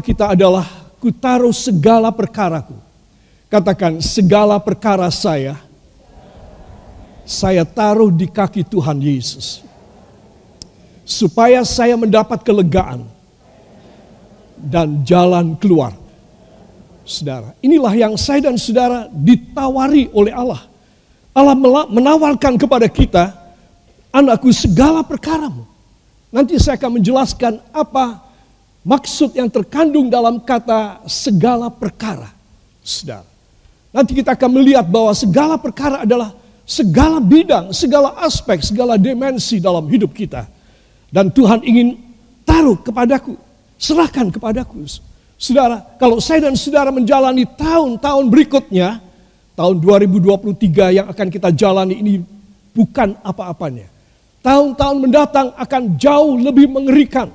kita adalah ku taruh segala perkaraku. Katakan segala perkara saya, saya taruh di kaki Tuhan Yesus. Supaya saya mendapat kelegaan dan jalan keluar. Saudara, inilah yang saya dan saudara ditawari oleh Allah. Allah menawarkan kepada kita, anakku segala perkaramu. Nanti saya akan menjelaskan apa maksud yang terkandung dalam kata segala perkara. Saudara. Nanti kita akan melihat bahwa segala perkara adalah segala bidang, segala aspek, segala dimensi dalam hidup kita. Dan Tuhan ingin taruh kepadaku, serahkan kepadaku. Saudara, kalau saya dan saudara menjalani tahun-tahun berikutnya, tahun 2023 yang akan kita jalani ini bukan apa-apanya. Tahun-tahun mendatang akan jauh lebih mengerikan.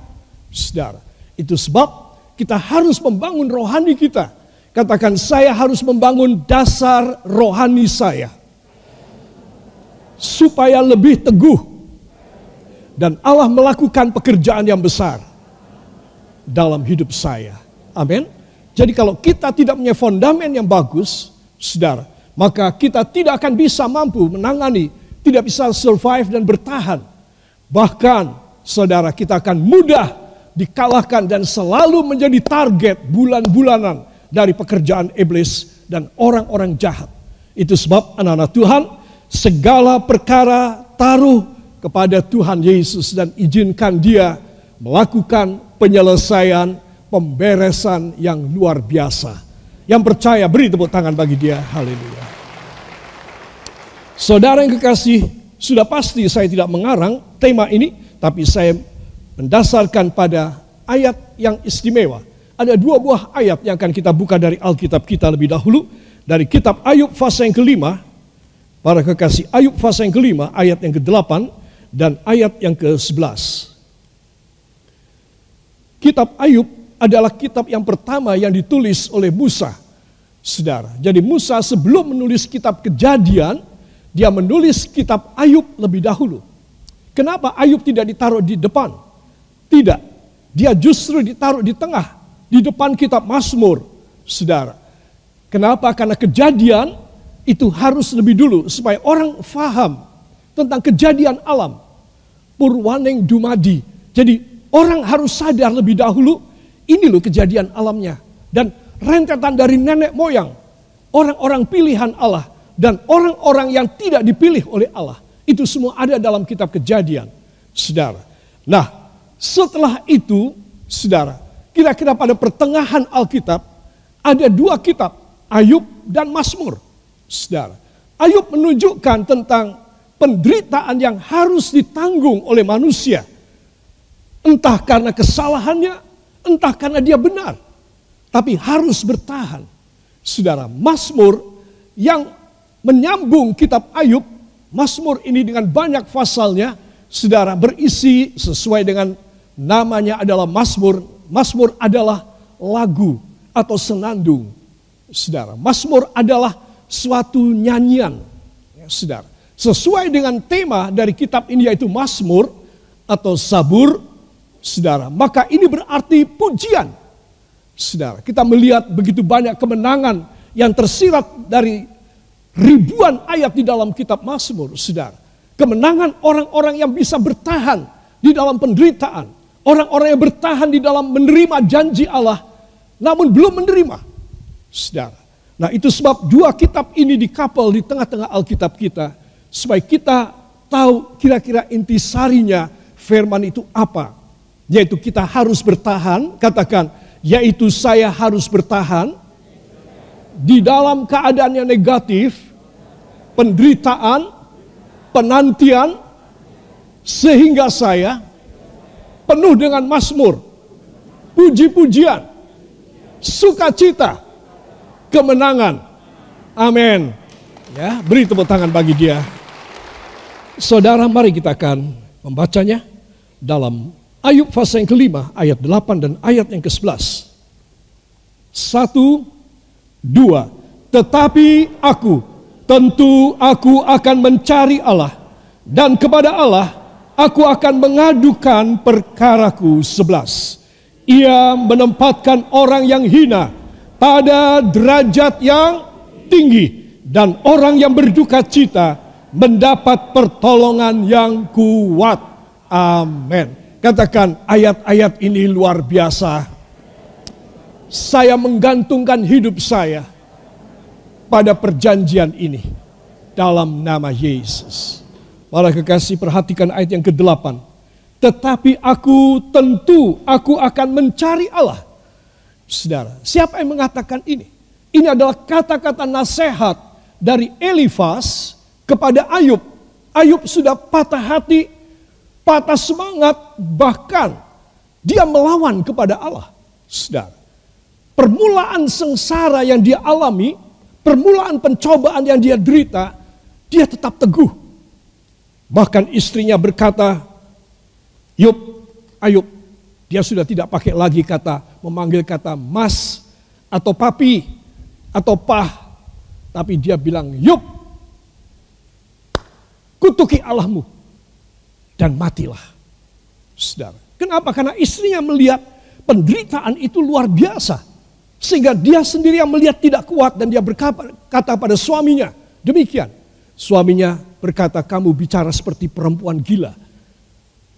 Saudara, itu sebab kita harus membangun rohani kita. Katakan saya harus membangun dasar rohani saya supaya lebih teguh dan Allah melakukan pekerjaan yang besar dalam hidup saya. Amin. Jadi kalau kita tidak punya fondamen yang bagus, saudara, maka kita tidak akan bisa mampu menangani, tidak bisa survive dan bertahan. Bahkan, saudara, kita akan mudah dikalahkan dan selalu menjadi target bulan-bulanan dari pekerjaan iblis dan orang-orang jahat. Itu sebab anak-anak Tuhan, segala perkara taruh kepada Tuhan Yesus dan izinkan dia melakukan penyelesaian pemberesan yang luar biasa. Yang percaya beri tepuk tangan bagi dia. Haleluya. Saudara yang kekasih, sudah pasti saya tidak mengarang tema ini, tapi saya mendasarkan pada ayat yang istimewa. Ada dua buah ayat yang akan kita buka dari Alkitab kita lebih dahulu. Dari kitab Ayub fase yang kelima, Para kekasih Ayub pasal yang kelima, ayat yang ke-8 dan ayat yang ke-11. Kitab Ayub adalah kitab yang pertama yang ditulis oleh Musa. Saudara, jadi Musa sebelum menulis kitab kejadian, dia menulis kitab Ayub lebih dahulu. Kenapa Ayub tidak ditaruh di depan? Tidak, dia justru ditaruh di tengah, di depan kitab Mazmur, saudara. Kenapa? Karena kejadian itu harus lebih dulu supaya orang faham tentang kejadian alam. Purwaneng Dumadi. Jadi orang harus sadar lebih dahulu ini loh kejadian alamnya. Dan rentetan dari nenek moyang. Orang-orang pilihan Allah dan orang-orang yang tidak dipilih oleh Allah. Itu semua ada dalam kitab kejadian. Saudara. Nah setelah itu saudara. Kira-kira pada pertengahan Alkitab ada dua kitab. Ayub dan Mazmur. Saudara, Ayub menunjukkan tentang penderitaan yang harus ditanggung oleh manusia. Entah karena kesalahannya, entah karena dia benar. Tapi harus bertahan. Saudara, Mazmur yang menyambung kitab Ayub, Mazmur ini dengan banyak pasalnya, saudara berisi sesuai dengan namanya adalah Mazmur. Mazmur adalah lagu atau senandung. Saudara, Mazmur adalah suatu nyanyian. Ya, saudara. Sesuai dengan tema dari kitab ini yaitu Mazmur atau Sabur, saudara. Maka ini berarti pujian. Saudara, kita melihat begitu banyak kemenangan yang tersirat dari ribuan ayat di dalam kitab Mazmur, saudara. Kemenangan orang-orang yang bisa bertahan di dalam penderitaan. Orang-orang yang bertahan di dalam menerima janji Allah, namun belum menerima. Saudara, Nah itu sebab dua kitab ini dikapal di tengah-tengah Alkitab kita. Supaya kita tahu kira-kira intisarinya firman itu apa. Yaitu kita harus bertahan, katakan, yaitu saya harus bertahan di dalam keadaan yang negatif, penderitaan, penantian, sehingga saya penuh dengan masmur, puji-pujian, sukacita, kemenangan. Amin. Ya, beri tepuk tangan bagi dia. Saudara, mari kita akan membacanya dalam Ayub pasal yang kelima, ayat 8 dan ayat yang ke-11. Satu, dua. Tetapi aku, tentu aku akan mencari Allah. Dan kepada Allah, aku akan mengadukan perkaraku sebelas. Ia menempatkan orang yang hina pada derajat yang tinggi dan orang yang berduka cita mendapat pertolongan yang kuat. Amin. Katakan ayat-ayat ini luar biasa. Saya menggantungkan hidup saya pada perjanjian ini dalam nama Yesus. Para kekasih perhatikan ayat yang ke-8. Tetapi aku tentu aku akan mencari Allah. Saudara, siapa yang mengatakan ini? Ini adalah kata-kata nasihat dari Elifas kepada Ayub. Ayub sudah patah hati, patah semangat, bahkan dia melawan kepada Allah. Saudara, permulaan sengsara yang dia alami, permulaan pencobaan yang dia derita, dia tetap teguh. Bahkan istrinya berkata, Yub, Ayub, dia sudah tidak pakai lagi kata memanggil kata mas atau papi atau pah, tapi dia bilang Yub, kutuki Allahmu dan matilah. Saudara, kenapa? Karena istrinya melihat penderitaan itu luar biasa. Sehingga dia sendiri yang melihat tidak kuat dan dia berkata pada suaminya, demikian. Suaminya berkata, kamu bicara seperti perempuan gila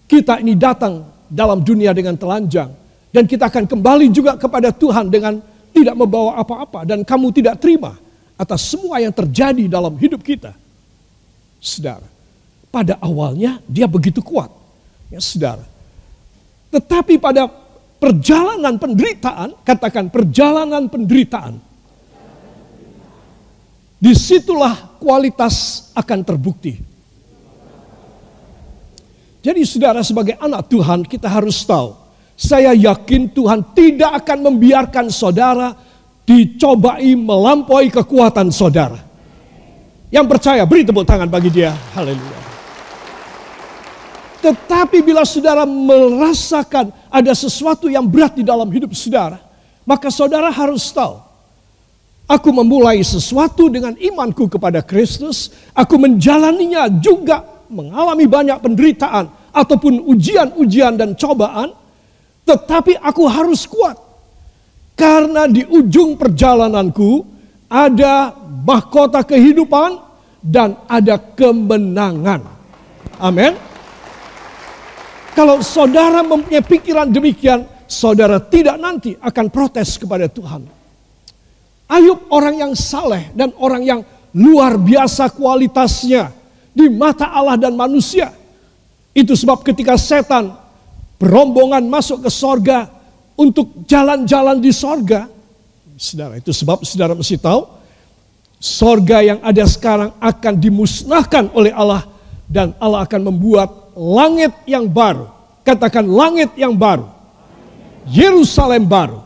kita ini datang dalam dunia dengan telanjang. Dan kita akan kembali juga kepada Tuhan dengan tidak membawa apa-apa. Dan kamu tidak terima atas semua yang terjadi dalam hidup kita. Saudara, pada awalnya dia begitu kuat. Ya saudara. Tetapi pada perjalanan penderitaan, katakan perjalanan penderitaan. Di situlah kualitas akan terbukti. Jadi saudara sebagai anak Tuhan kita harus tahu. Saya yakin Tuhan tidak akan membiarkan saudara dicobai melampaui kekuatan saudara. Yang percaya beri tepuk tangan bagi dia. Haleluya. Tetapi bila saudara merasakan ada sesuatu yang berat di dalam hidup saudara, maka saudara harus tahu. Aku memulai sesuatu dengan imanku kepada Kristus, aku menjalaninya juga mengalami banyak penderitaan ataupun ujian-ujian dan cobaan, tetapi aku harus kuat. Karena di ujung perjalananku ada mahkota kehidupan dan ada kemenangan. Amin. Kalau saudara mempunyai pikiran demikian, saudara tidak nanti akan protes kepada Tuhan. Ayub orang yang saleh dan orang yang luar biasa kualitasnya di mata Allah dan manusia. Itu sebab ketika setan berombongan masuk ke sorga untuk jalan-jalan di sorga. Saudara, itu sebab saudara mesti tahu. Sorga yang ada sekarang akan dimusnahkan oleh Allah. Dan Allah akan membuat langit yang baru. Katakan langit yang baru. Yerusalem baru.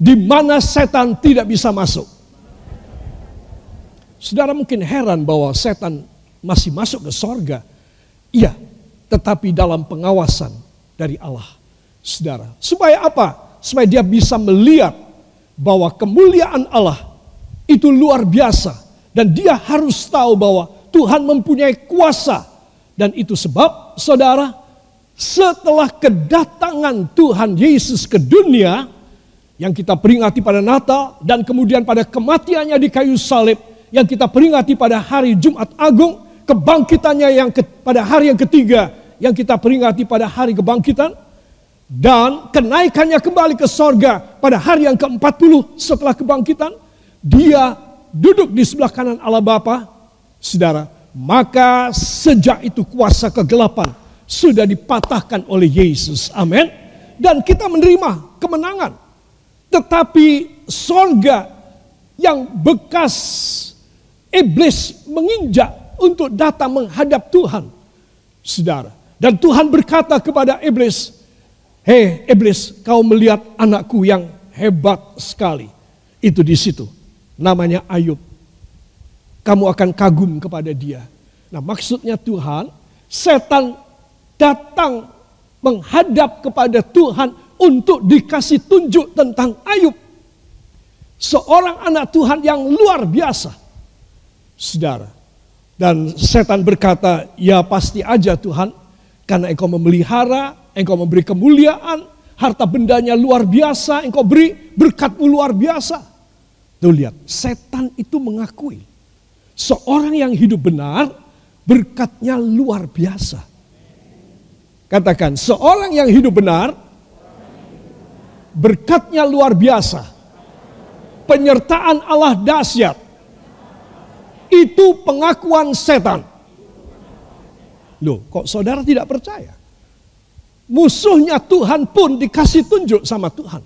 Di mana setan tidak bisa masuk. Saudara mungkin heran bahwa setan masih masuk ke sorga. Iya, tetapi dalam pengawasan dari Allah. Saudara, supaya apa? Supaya dia bisa melihat bahwa kemuliaan Allah itu luar biasa. Dan dia harus tahu bahwa Tuhan mempunyai kuasa. Dan itu sebab saudara, setelah kedatangan Tuhan Yesus ke dunia, yang kita peringati pada Natal dan kemudian pada kematiannya di kayu salib yang kita peringati pada hari Jumat Agung kebangkitannya yang ke, pada hari yang ketiga yang kita peringati pada hari kebangkitan dan kenaikannya kembali ke sorga pada hari yang ke-40 setelah kebangkitan dia duduk di sebelah kanan Allah Bapa saudara. Maka sejak itu kuasa kegelapan sudah dipatahkan oleh Yesus. Amin. Dan kita menerima kemenangan tetapi sorga yang bekas iblis menginjak untuk datang menghadap Tuhan. Saudara. Dan Tuhan berkata kepada iblis, Hei iblis, kau melihat anakku yang hebat sekali. Itu di situ. Namanya Ayub. Kamu akan kagum kepada dia. Nah maksudnya Tuhan, setan datang menghadap kepada Tuhan untuk dikasih tunjuk tentang Ayub. Seorang anak Tuhan yang luar biasa. Saudara, dan setan berkata, ya pasti aja Tuhan, karena engkau memelihara, engkau memberi kemuliaan, harta bendanya luar biasa, engkau beri berkatmu luar biasa. Tuh lihat, setan itu mengakui seorang yang hidup benar berkatnya luar biasa. Katakan, seorang yang hidup benar berkatnya luar biasa. Penyertaan Allah dahsyat. Itu pengakuan setan. Loh, kok saudara tidak percaya? Musuhnya Tuhan pun dikasih tunjuk sama Tuhan.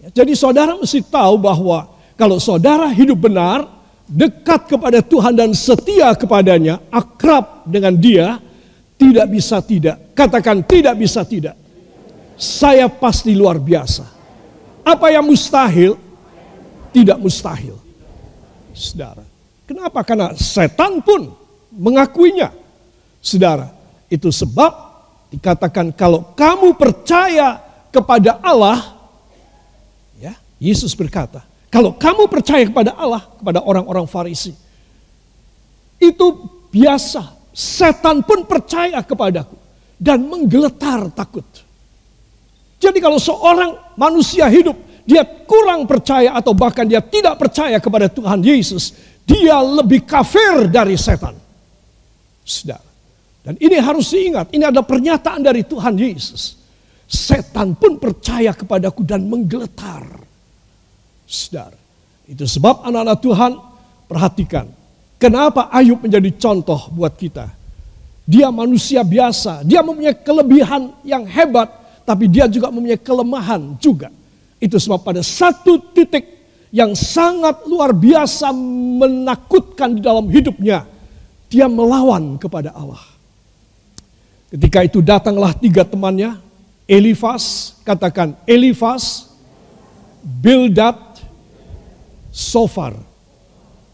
Ya, jadi saudara mesti tahu bahwa kalau saudara hidup benar, dekat kepada Tuhan dan setia kepadanya, akrab dengan dia, tidak bisa tidak. Katakan tidak bisa tidak. Saya pasti luar biasa. Apa yang mustahil, tidak mustahil. Saudara, kenapa? Karena setan pun mengakuinya. Saudara, itu sebab dikatakan kalau kamu percaya kepada Allah, ya, Yesus berkata, kalau kamu percaya kepada Allah, kepada orang-orang Farisi, itu biasa. Setan pun percaya kepadaku dan menggeletar takut. Jadi kalau seorang manusia hidup, dia kurang percaya atau bahkan dia tidak percaya kepada Tuhan Yesus, dia lebih kafir dari setan. Saudara. Dan ini harus diingat, ini ada pernyataan dari Tuhan Yesus. Setan pun percaya kepadaku dan menggeletar. Saudara, itu sebab anak-anak Tuhan perhatikan. Kenapa Ayub menjadi contoh buat kita? Dia manusia biasa, dia mempunyai kelebihan yang hebat, tapi dia juga mempunyai kelemahan juga. Itu sebab pada satu titik yang sangat luar biasa menakutkan di dalam hidupnya, dia melawan kepada Allah. Ketika itu datanglah tiga temannya, Elifas, katakan Elifas, Bildad, Sofar.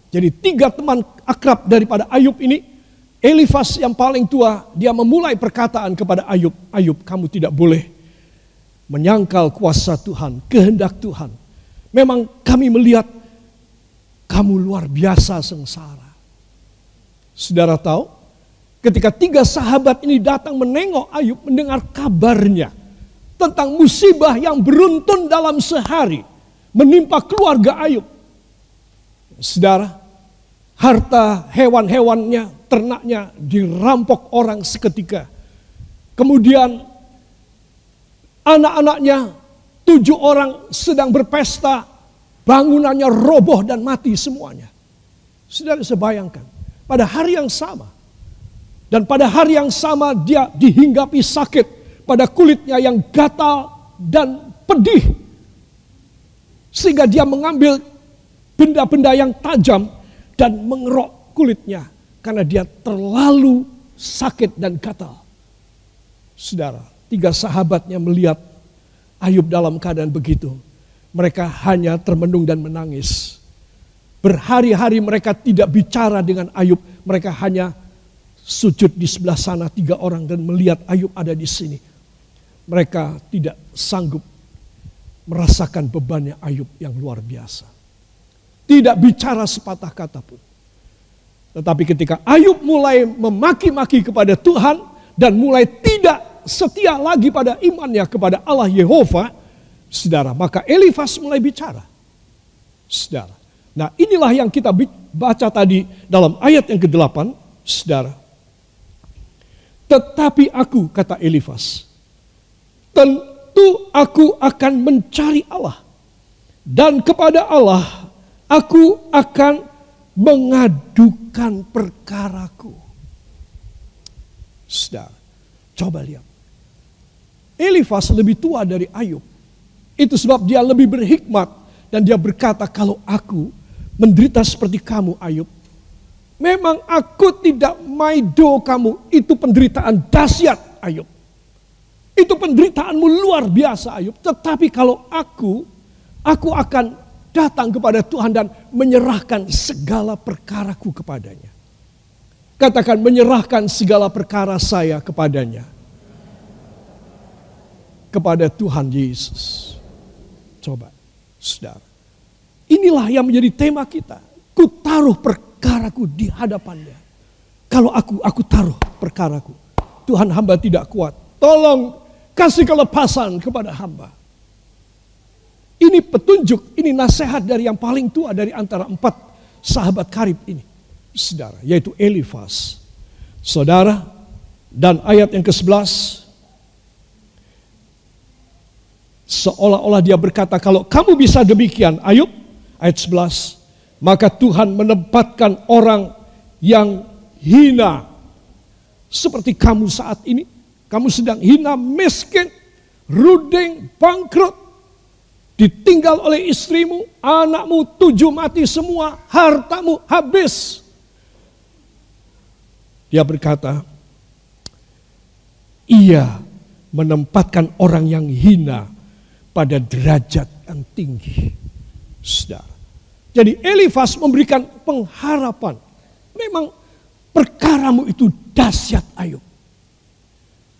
Jadi tiga teman akrab daripada Ayub ini, Elifas yang paling tua, dia memulai perkataan kepada Ayub, Ayub kamu tidak boleh menyangkal kuasa Tuhan, kehendak Tuhan. Memang kami melihat kamu luar biasa sengsara. Saudara tahu, Ketika tiga sahabat ini datang menengok Ayub, mendengar kabarnya tentang musibah yang beruntun dalam sehari menimpa keluarga Ayub. Saudara, harta hewan-hewannya, ternaknya dirampok orang seketika. Kemudian anak-anaknya, tujuh orang sedang berpesta, bangunannya roboh dan mati semuanya. Saudara sebayangkan, pada hari yang sama, dan pada hari yang sama dia dihinggapi sakit pada kulitnya yang gatal dan pedih. Sehingga dia mengambil benda-benda yang tajam dan mengerok kulitnya. Karena dia terlalu sakit dan gatal. Saudara, tiga sahabatnya melihat Ayub dalam keadaan begitu. Mereka hanya termenung dan menangis. Berhari-hari mereka tidak bicara dengan Ayub. Mereka hanya sujud di sebelah sana tiga orang dan melihat Ayub ada di sini. Mereka tidak sanggup merasakan bebannya Ayub yang luar biasa. Tidak bicara sepatah kata pun. Tetapi ketika Ayub mulai memaki-maki kepada Tuhan dan mulai tidak setia lagi pada imannya kepada Allah Yehova, saudara, maka Elifas mulai bicara. Saudara. Nah inilah yang kita baca tadi dalam ayat yang ke-8, saudara. Tetapi aku, kata Elifas, tentu aku akan mencari Allah. Dan kepada Allah aku akan mengadukan perkaraku. Sudah, coba lihat. Elifas lebih tua dari Ayub. Itu sebab dia lebih berhikmat. Dan dia berkata, kalau aku menderita seperti kamu Ayub, Memang aku tidak maido kamu. Itu penderitaan dahsyat Ayub. Itu penderitaanmu luar biasa Ayub. Tetapi kalau aku, aku akan datang kepada Tuhan dan menyerahkan segala perkaraku kepadanya. Katakan menyerahkan segala perkara saya kepadanya. Kepada Tuhan Yesus. Coba, saudara. Inilah yang menjadi tema kita. Ku taruh perkara perkaraku di hadapannya. Kalau aku, aku taruh perkaraku. Tuhan hamba tidak kuat. Tolong Kasih kelepasan kepada hamba. Ini petunjuk, ini nasihat dari yang paling tua dari antara empat sahabat karib ini. Saudara, yaitu Elifas. Saudara, dan ayat yang ke-11, seolah-olah dia berkata, kalau kamu bisa demikian, Ayub, ayat 11, maka Tuhan menempatkan orang yang hina seperti kamu saat ini. Kamu sedang hina, miskin, ruding, bangkrut, ditinggal oleh istrimu, anakmu tujuh mati semua, hartamu habis. Dia berkata, ia menempatkan orang yang hina pada derajat yang tinggi. Saudara. Jadi Elifas memberikan pengharapan. Memang perkaramu itu dahsyat Ayub.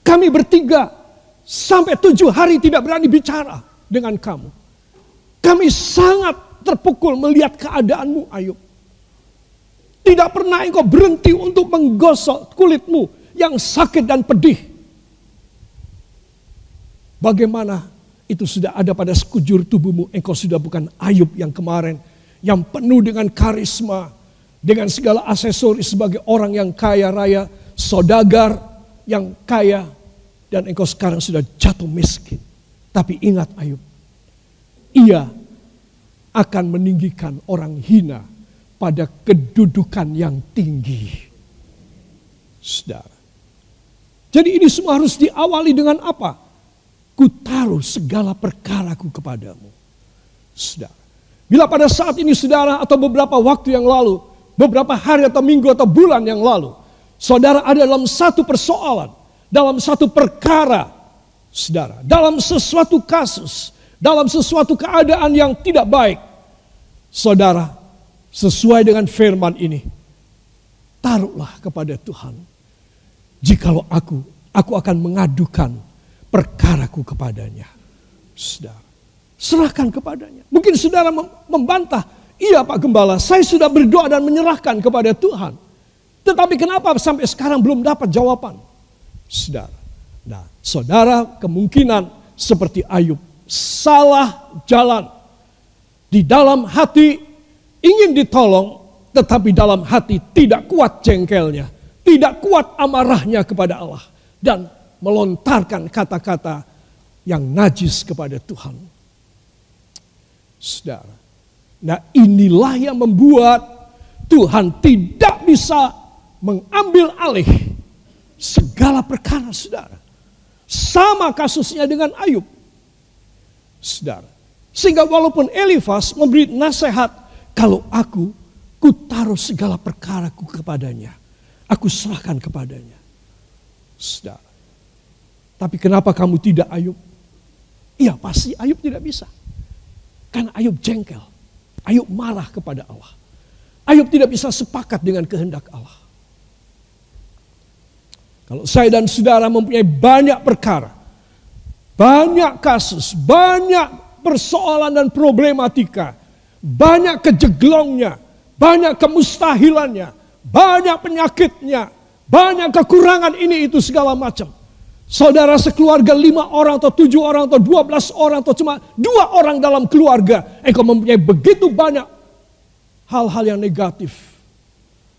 Kami bertiga sampai tujuh hari tidak berani bicara dengan kamu. Kami sangat terpukul melihat keadaanmu Ayub. Tidak pernah engkau berhenti untuk menggosok kulitmu yang sakit dan pedih. Bagaimana itu sudah ada pada sekujur tubuhmu. Engkau sudah bukan Ayub yang kemarin. Yang penuh dengan karisma. Dengan segala aksesoris sebagai orang yang kaya raya. Sodagar yang kaya. Dan engkau sekarang sudah jatuh miskin. Tapi ingat Ayub ia akan meninggikan orang hina pada kedudukan yang tinggi. Saudara. Jadi ini semua harus diawali dengan apa? Kutaruh segala perkaraku kepadamu. Saudara. Bila pada saat ini saudara atau beberapa waktu yang lalu, beberapa hari atau minggu atau bulan yang lalu, saudara ada dalam satu persoalan, dalam satu perkara, saudara, dalam sesuatu kasus, dalam sesuatu keadaan yang tidak baik. Saudara, sesuai dengan firman ini, taruhlah kepada Tuhan. Jikalau aku, aku akan mengadukan perkaraku kepadanya. Saudara, serahkan kepadanya. Mungkin saudara membantah, iya Pak Gembala, saya sudah berdoa dan menyerahkan kepada Tuhan. Tetapi kenapa sampai sekarang belum dapat jawaban? Saudara, nah saudara kemungkinan seperti Ayub salah jalan. Di dalam hati ingin ditolong, tetapi dalam hati tidak kuat jengkelnya, tidak kuat amarahnya kepada Allah, dan melontarkan kata-kata yang najis kepada Tuhan. Saudara, nah inilah yang membuat Tuhan tidak bisa mengambil alih segala perkara saudara. Sama kasusnya dengan Ayub. Saudara. Sehingga walaupun Elifas memberi nasihat, kalau aku ku taruh segala perkaraku kepadanya. Aku serahkan kepadanya. Saudara. Tapi kenapa kamu tidak Ayub? Iya pasti Ayub tidak bisa. Karena Ayub jengkel. Ayub marah kepada Allah. Ayub tidak bisa sepakat dengan kehendak Allah. Kalau saya dan saudara mempunyai banyak perkara banyak kasus, banyak persoalan dan problematika, banyak kejeglongnya, banyak kemustahilannya, banyak penyakitnya, banyak kekurangan ini itu segala macam. Saudara sekeluarga lima orang atau tujuh orang atau dua belas orang atau cuma dua orang dalam keluarga. Engkau mempunyai begitu banyak hal-hal yang negatif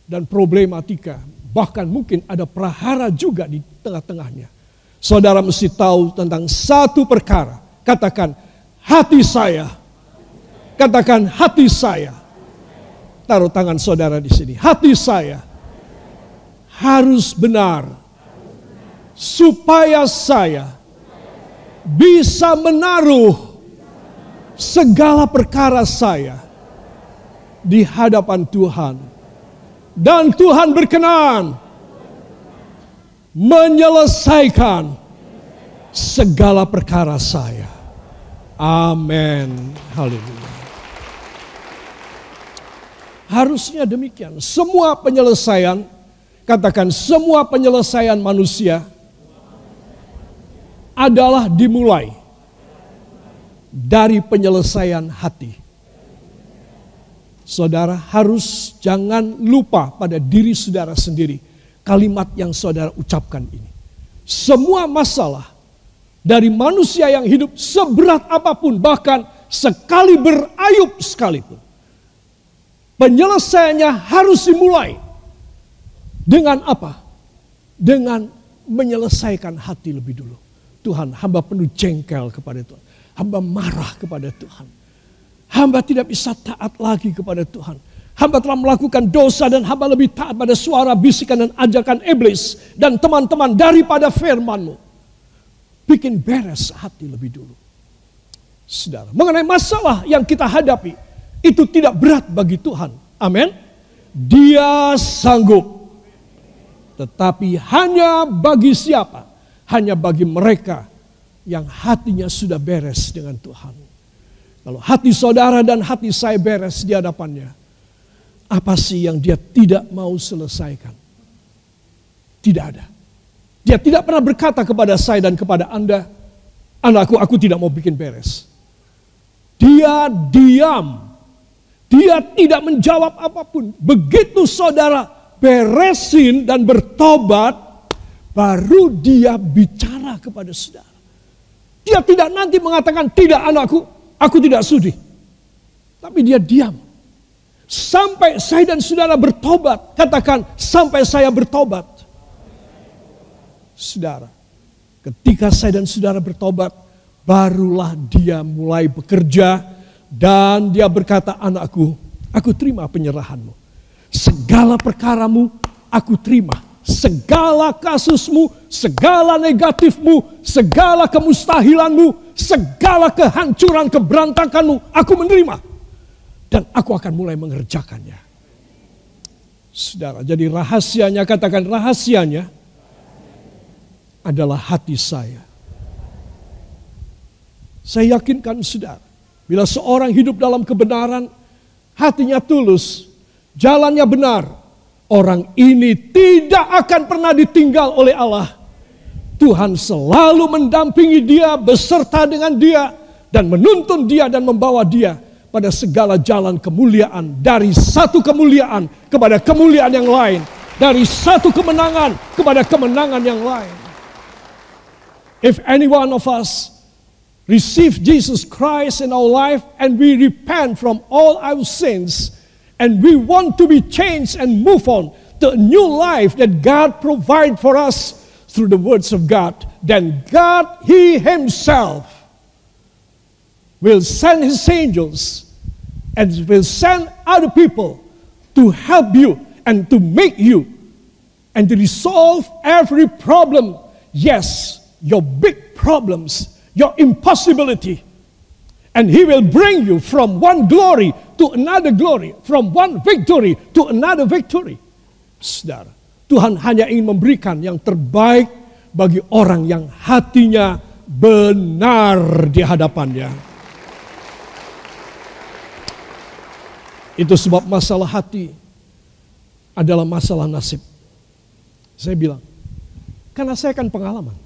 dan problematika. Bahkan mungkin ada prahara juga di tengah-tengahnya. Saudara mesti tahu tentang satu perkara. Katakan, hati saya. Katakan, hati saya. Taruh tangan saudara di sini. Hati saya harus benar. Supaya saya bisa menaruh segala perkara saya di hadapan Tuhan. Dan Tuhan berkenan menyelesaikan segala perkara saya. Amin. Haleluya. Harusnya demikian. Semua penyelesaian, katakan semua penyelesaian manusia adalah dimulai dari penyelesaian hati. Saudara harus jangan lupa pada diri saudara sendiri kalimat yang saudara ucapkan ini. Semua masalah dari manusia yang hidup seberat apa pun, bahkan sekali berayub sekalipun. Penyelesaiannya harus dimulai dengan apa? Dengan menyelesaikan hati lebih dulu. Tuhan, hamba penuh jengkel kepada Tuhan. Hamba marah kepada Tuhan. Hamba tidak bisa taat lagi kepada Tuhan. Hamba telah melakukan dosa dan hamba lebih taat pada suara bisikan dan ajakan iblis dan teman-teman daripada firmanmu. Bikin beres hati lebih dulu. Saudara, mengenai masalah yang kita hadapi, itu tidak berat bagi Tuhan. Amin. Dia sanggup. Tetapi hanya bagi siapa? Hanya bagi mereka yang hatinya sudah beres dengan Tuhan. Kalau hati saudara dan hati saya beres di hadapannya, apa sih yang dia tidak mau selesaikan? Tidak ada. Dia tidak pernah berkata kepada saya dan kepada Anda, anakku aku tidak mau bikin beres. Dia diam. Dia tidak menjawab apa pun. Begitu saudara beresin dan bertobat, baru dia bicara kepada saudara. Dia tidak nanti mengatakan, tidak anakku, aku tidak sudi. Tapi dia diam. Sampai saya dan saudara bertobat. Katakan, sampai saya bertobat. Saudara, ketika saya dan saudara bertobat, barulah dia mulai bekerja dan dia berkata, anakku, aku terima penyerahanmu. Segala perkaramu aku terima. Segala kasusmu, segala negatifmu, segala kemustahilanmu, segala kehancuran, keberantakanmu, aku menerima dan aku akan mulai mengerjakannya. Saudara, jadi rahasianya, katakan rahasianya adalah hati saya. Saya yakinkan saudara, bila seorang hidup dalam kebenaran, hatinya tulus, jalannya benar, orang ini tidak akan pernah ditinggal oleh Allah. Tuhan selalu mendampingi dia, beserta dengan dia, dan menuntun dia dan membawa dia pada segala jalan kemuliaan dari satu kemuliaan kepada kemuliaan yang lain dari satu kemenangan kepada kemenangan yang lain if any one of us receive Jesus Christ in our life and we repent from all our sins and we want to be changed and move on a new life that God provide for us through the words of God then God he himself will send his angels and will send other people to help you and to make you and to resolve every problem. Yes, your big problems, your impossibility. And he will bring you from one glory to another glory, from one victory to another victory. Saudara, Tuhan hanya ingin memberikan yang terbaik bagi orang yang hatinya benar di hadapannya. Itu sebab masalah hati adalah masalah nasib. Saya bilang, karena saya kan pengalaman.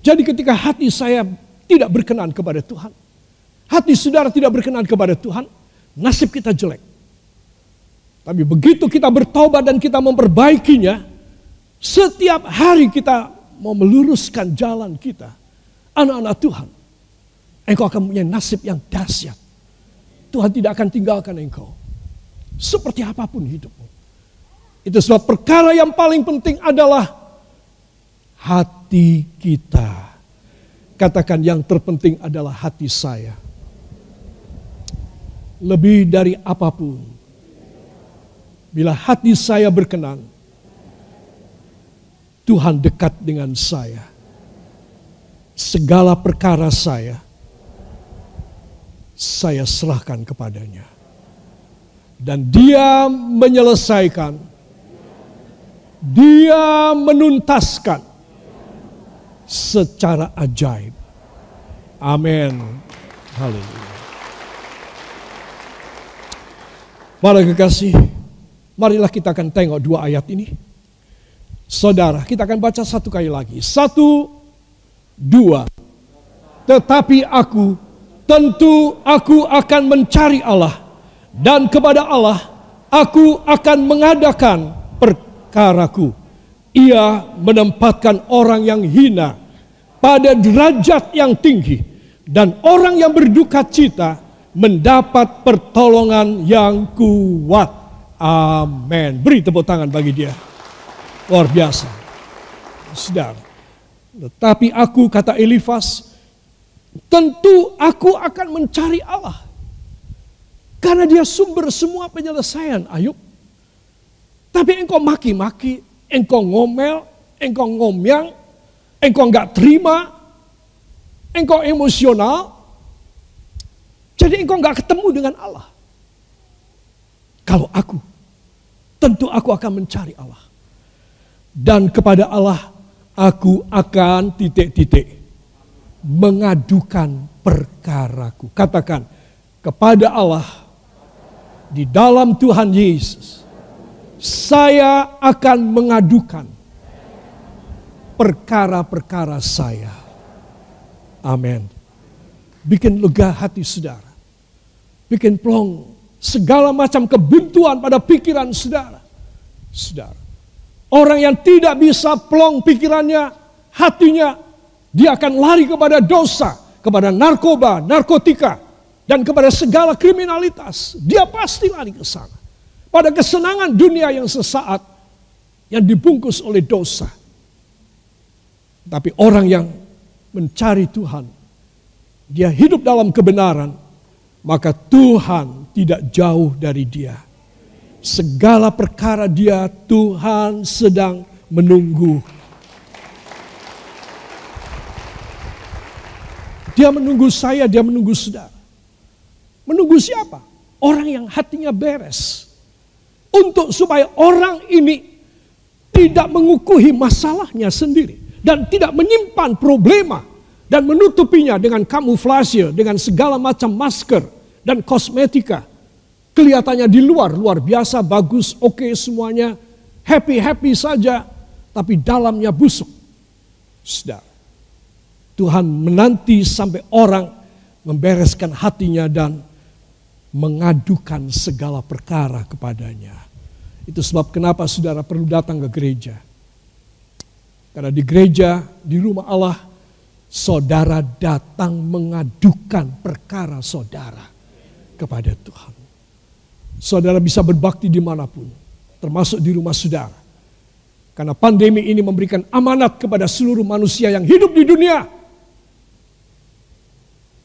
Jadi ketika hati saya tidak berkenan kepada Tuhan, hati saudara tidak berkenan kepada Tuhan, nasib kita jelek. Tapi begitu kita bertobat dan kita memperbaikinya, setiap hari kita mau meluruskan jalan kita, anak-anak Tuhan, engkau akan punya nasib yang dahsyat. Tuhan tidak akan tinggalkan engkau. Seperti apa pun hidupmu. Itu sebab perkara yang paling penting adalah hati kita. Katakan yang terpenting adalah hati saya. Lebih dari apa pun. Bila hati saya berkenan, Tuhan dekat dengan saya. Segala perkara saya saya serahkan kepadanya. Dan dia menyelesaikan, dia menuntaskan secara ajaib. Amin. Haleluya. Para kekasih, marilah kita akan tengok dua ayat ini. Saudara, kita akan baca satu kali lagi. Satu, dua. Tetapi aku tentu aku akan mencari Allah dan kepada Allah aku akan mengadakan perkaraku. Ia menempatkan orang yang hina pada derajat yang tinggi dan orang yang berduka cita mendapat pertolongan yang kuat. Amin. Beri tepuk tangan bagi dia. Luar biasa. Saudara. Tetapi aku kata Elifas, tentu aku akan mencari Allah. Karena dia sumber semua penyelesaian Ayub. Tapi engkau maki-maki, engkau ngomel, engkau ngomyang, engkau enggak terima, engkau emosional, jadi engkau enggak ketemu dengan Allah. Kalau aku, tentu aku akan mencari Allah. Dan kepada Allah, aku akan titik-titik mengadukan perkaraku. Katakan, kepada Allah, di dalam Tuhan Yesus, saya akan mengadukan perkara-perkara saya. Amin. Bikin lega hati saudara. Bikin plong segala macam kebuntuan pada pikiran saudara. Saudara. Orang yang tidak bisa plong pikirannya, hatinya, dia akan lari kepada dosa, kepada narkoba, narkotika, dan kepada segala kriminalitas. Dia pasti lari ke sana. Pada kesenangan dunia yang sesaat, yang dibungkus oleh dosa. Tapi orang yang mencari Tuhan, dia hidup dalam kebenaran, maka Tuhan tidak jauh dari dia. Segala perkara dia Tuhan sedang menunggu. Dia menunggu saya, dia menunggu saudara. Menunggu siapa? Orang yang hatinya beres. Untuk supaya orang ini tidak mengukuhi masalahnya sendiri dan tidak menyimpan problema dan menutupinya dengan kamuflase, dengan segala macam masker dan kosmetika. Kelihatannya di luar luar biasa, bagus, oke okay, semuanya, happy-happy saja, tapi dalamnya busuk. Saudara, Tuhan menanti sampai orang membereskan hatinya dan mengadukan segala perkara kepadanya. Itu sebab kenapa saudara perlu datang ke gereja. Karena di gereja, di rumah Allah, saudara datang mengadukan perkara saudara kepada Tuhan. Saudara bisa berbakti di mana pun, termasuk di rumah saudara. Karena pandemi ini memberikan amanat kepada seluruh manusia yang hidup di dunia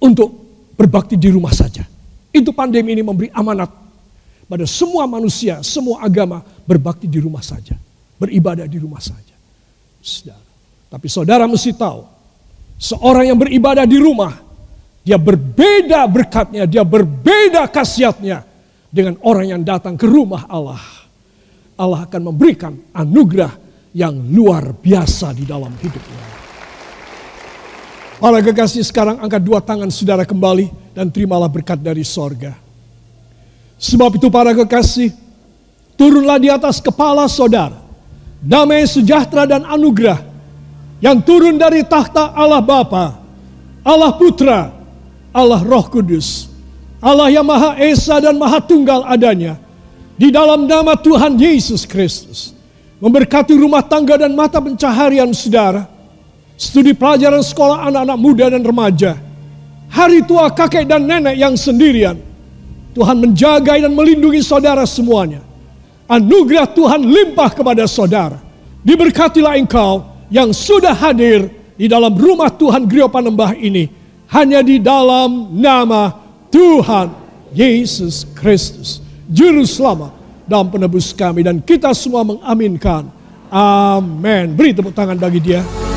untuk berbakti di rumah saja. Itu pandemi ini memberi amanat pada semua manusia, semua agama berbakti di rumah saja, beribadah di rumah saja. Saudara. Tapi saudara mesti tahu, seorang yang beribadah di rumah, dia berbeda berkatnya, dia berbeda khasiatnya dengan orang yang datang ke rumah Allah. Allah akan memberikan anugerah yang luar biasa di dalam hidupnya. Para kekasih sekarang angkat dua tangan saudara kembali dan terimalah berkat dari sorga. Sebab itu para kekasih, turunlah di atas kepala saudara damai sejahtera dan anugerah yang turun dari tahta Allah Bapa, Allah Putra, Allah Roh Kudus, Allah yang Maha Esa dan Maha Tunggal adanya, di dalam nama Tuhan Yesus Kristus, memberkati rumah tangga dan mata pencaharian saudara, studi pelajaran sekolah anak-anak muda dan remaja, hari tua kakek dan nenek yang sendirian, Tuhan menjaga dan melindungi saudara semuanya. Anugerah Tuhan limpah kepada saudara. Diberkatilah engkau yang sudah hadir di dalam rumah Tuhan Grio Panembah ini. Hanya di dalam nama Tuhan Yesus Kristus. Juru selamat dan penebus kami. Dan kita semua mengaminkan. Amin. Beri tepuk tangan bagi dia.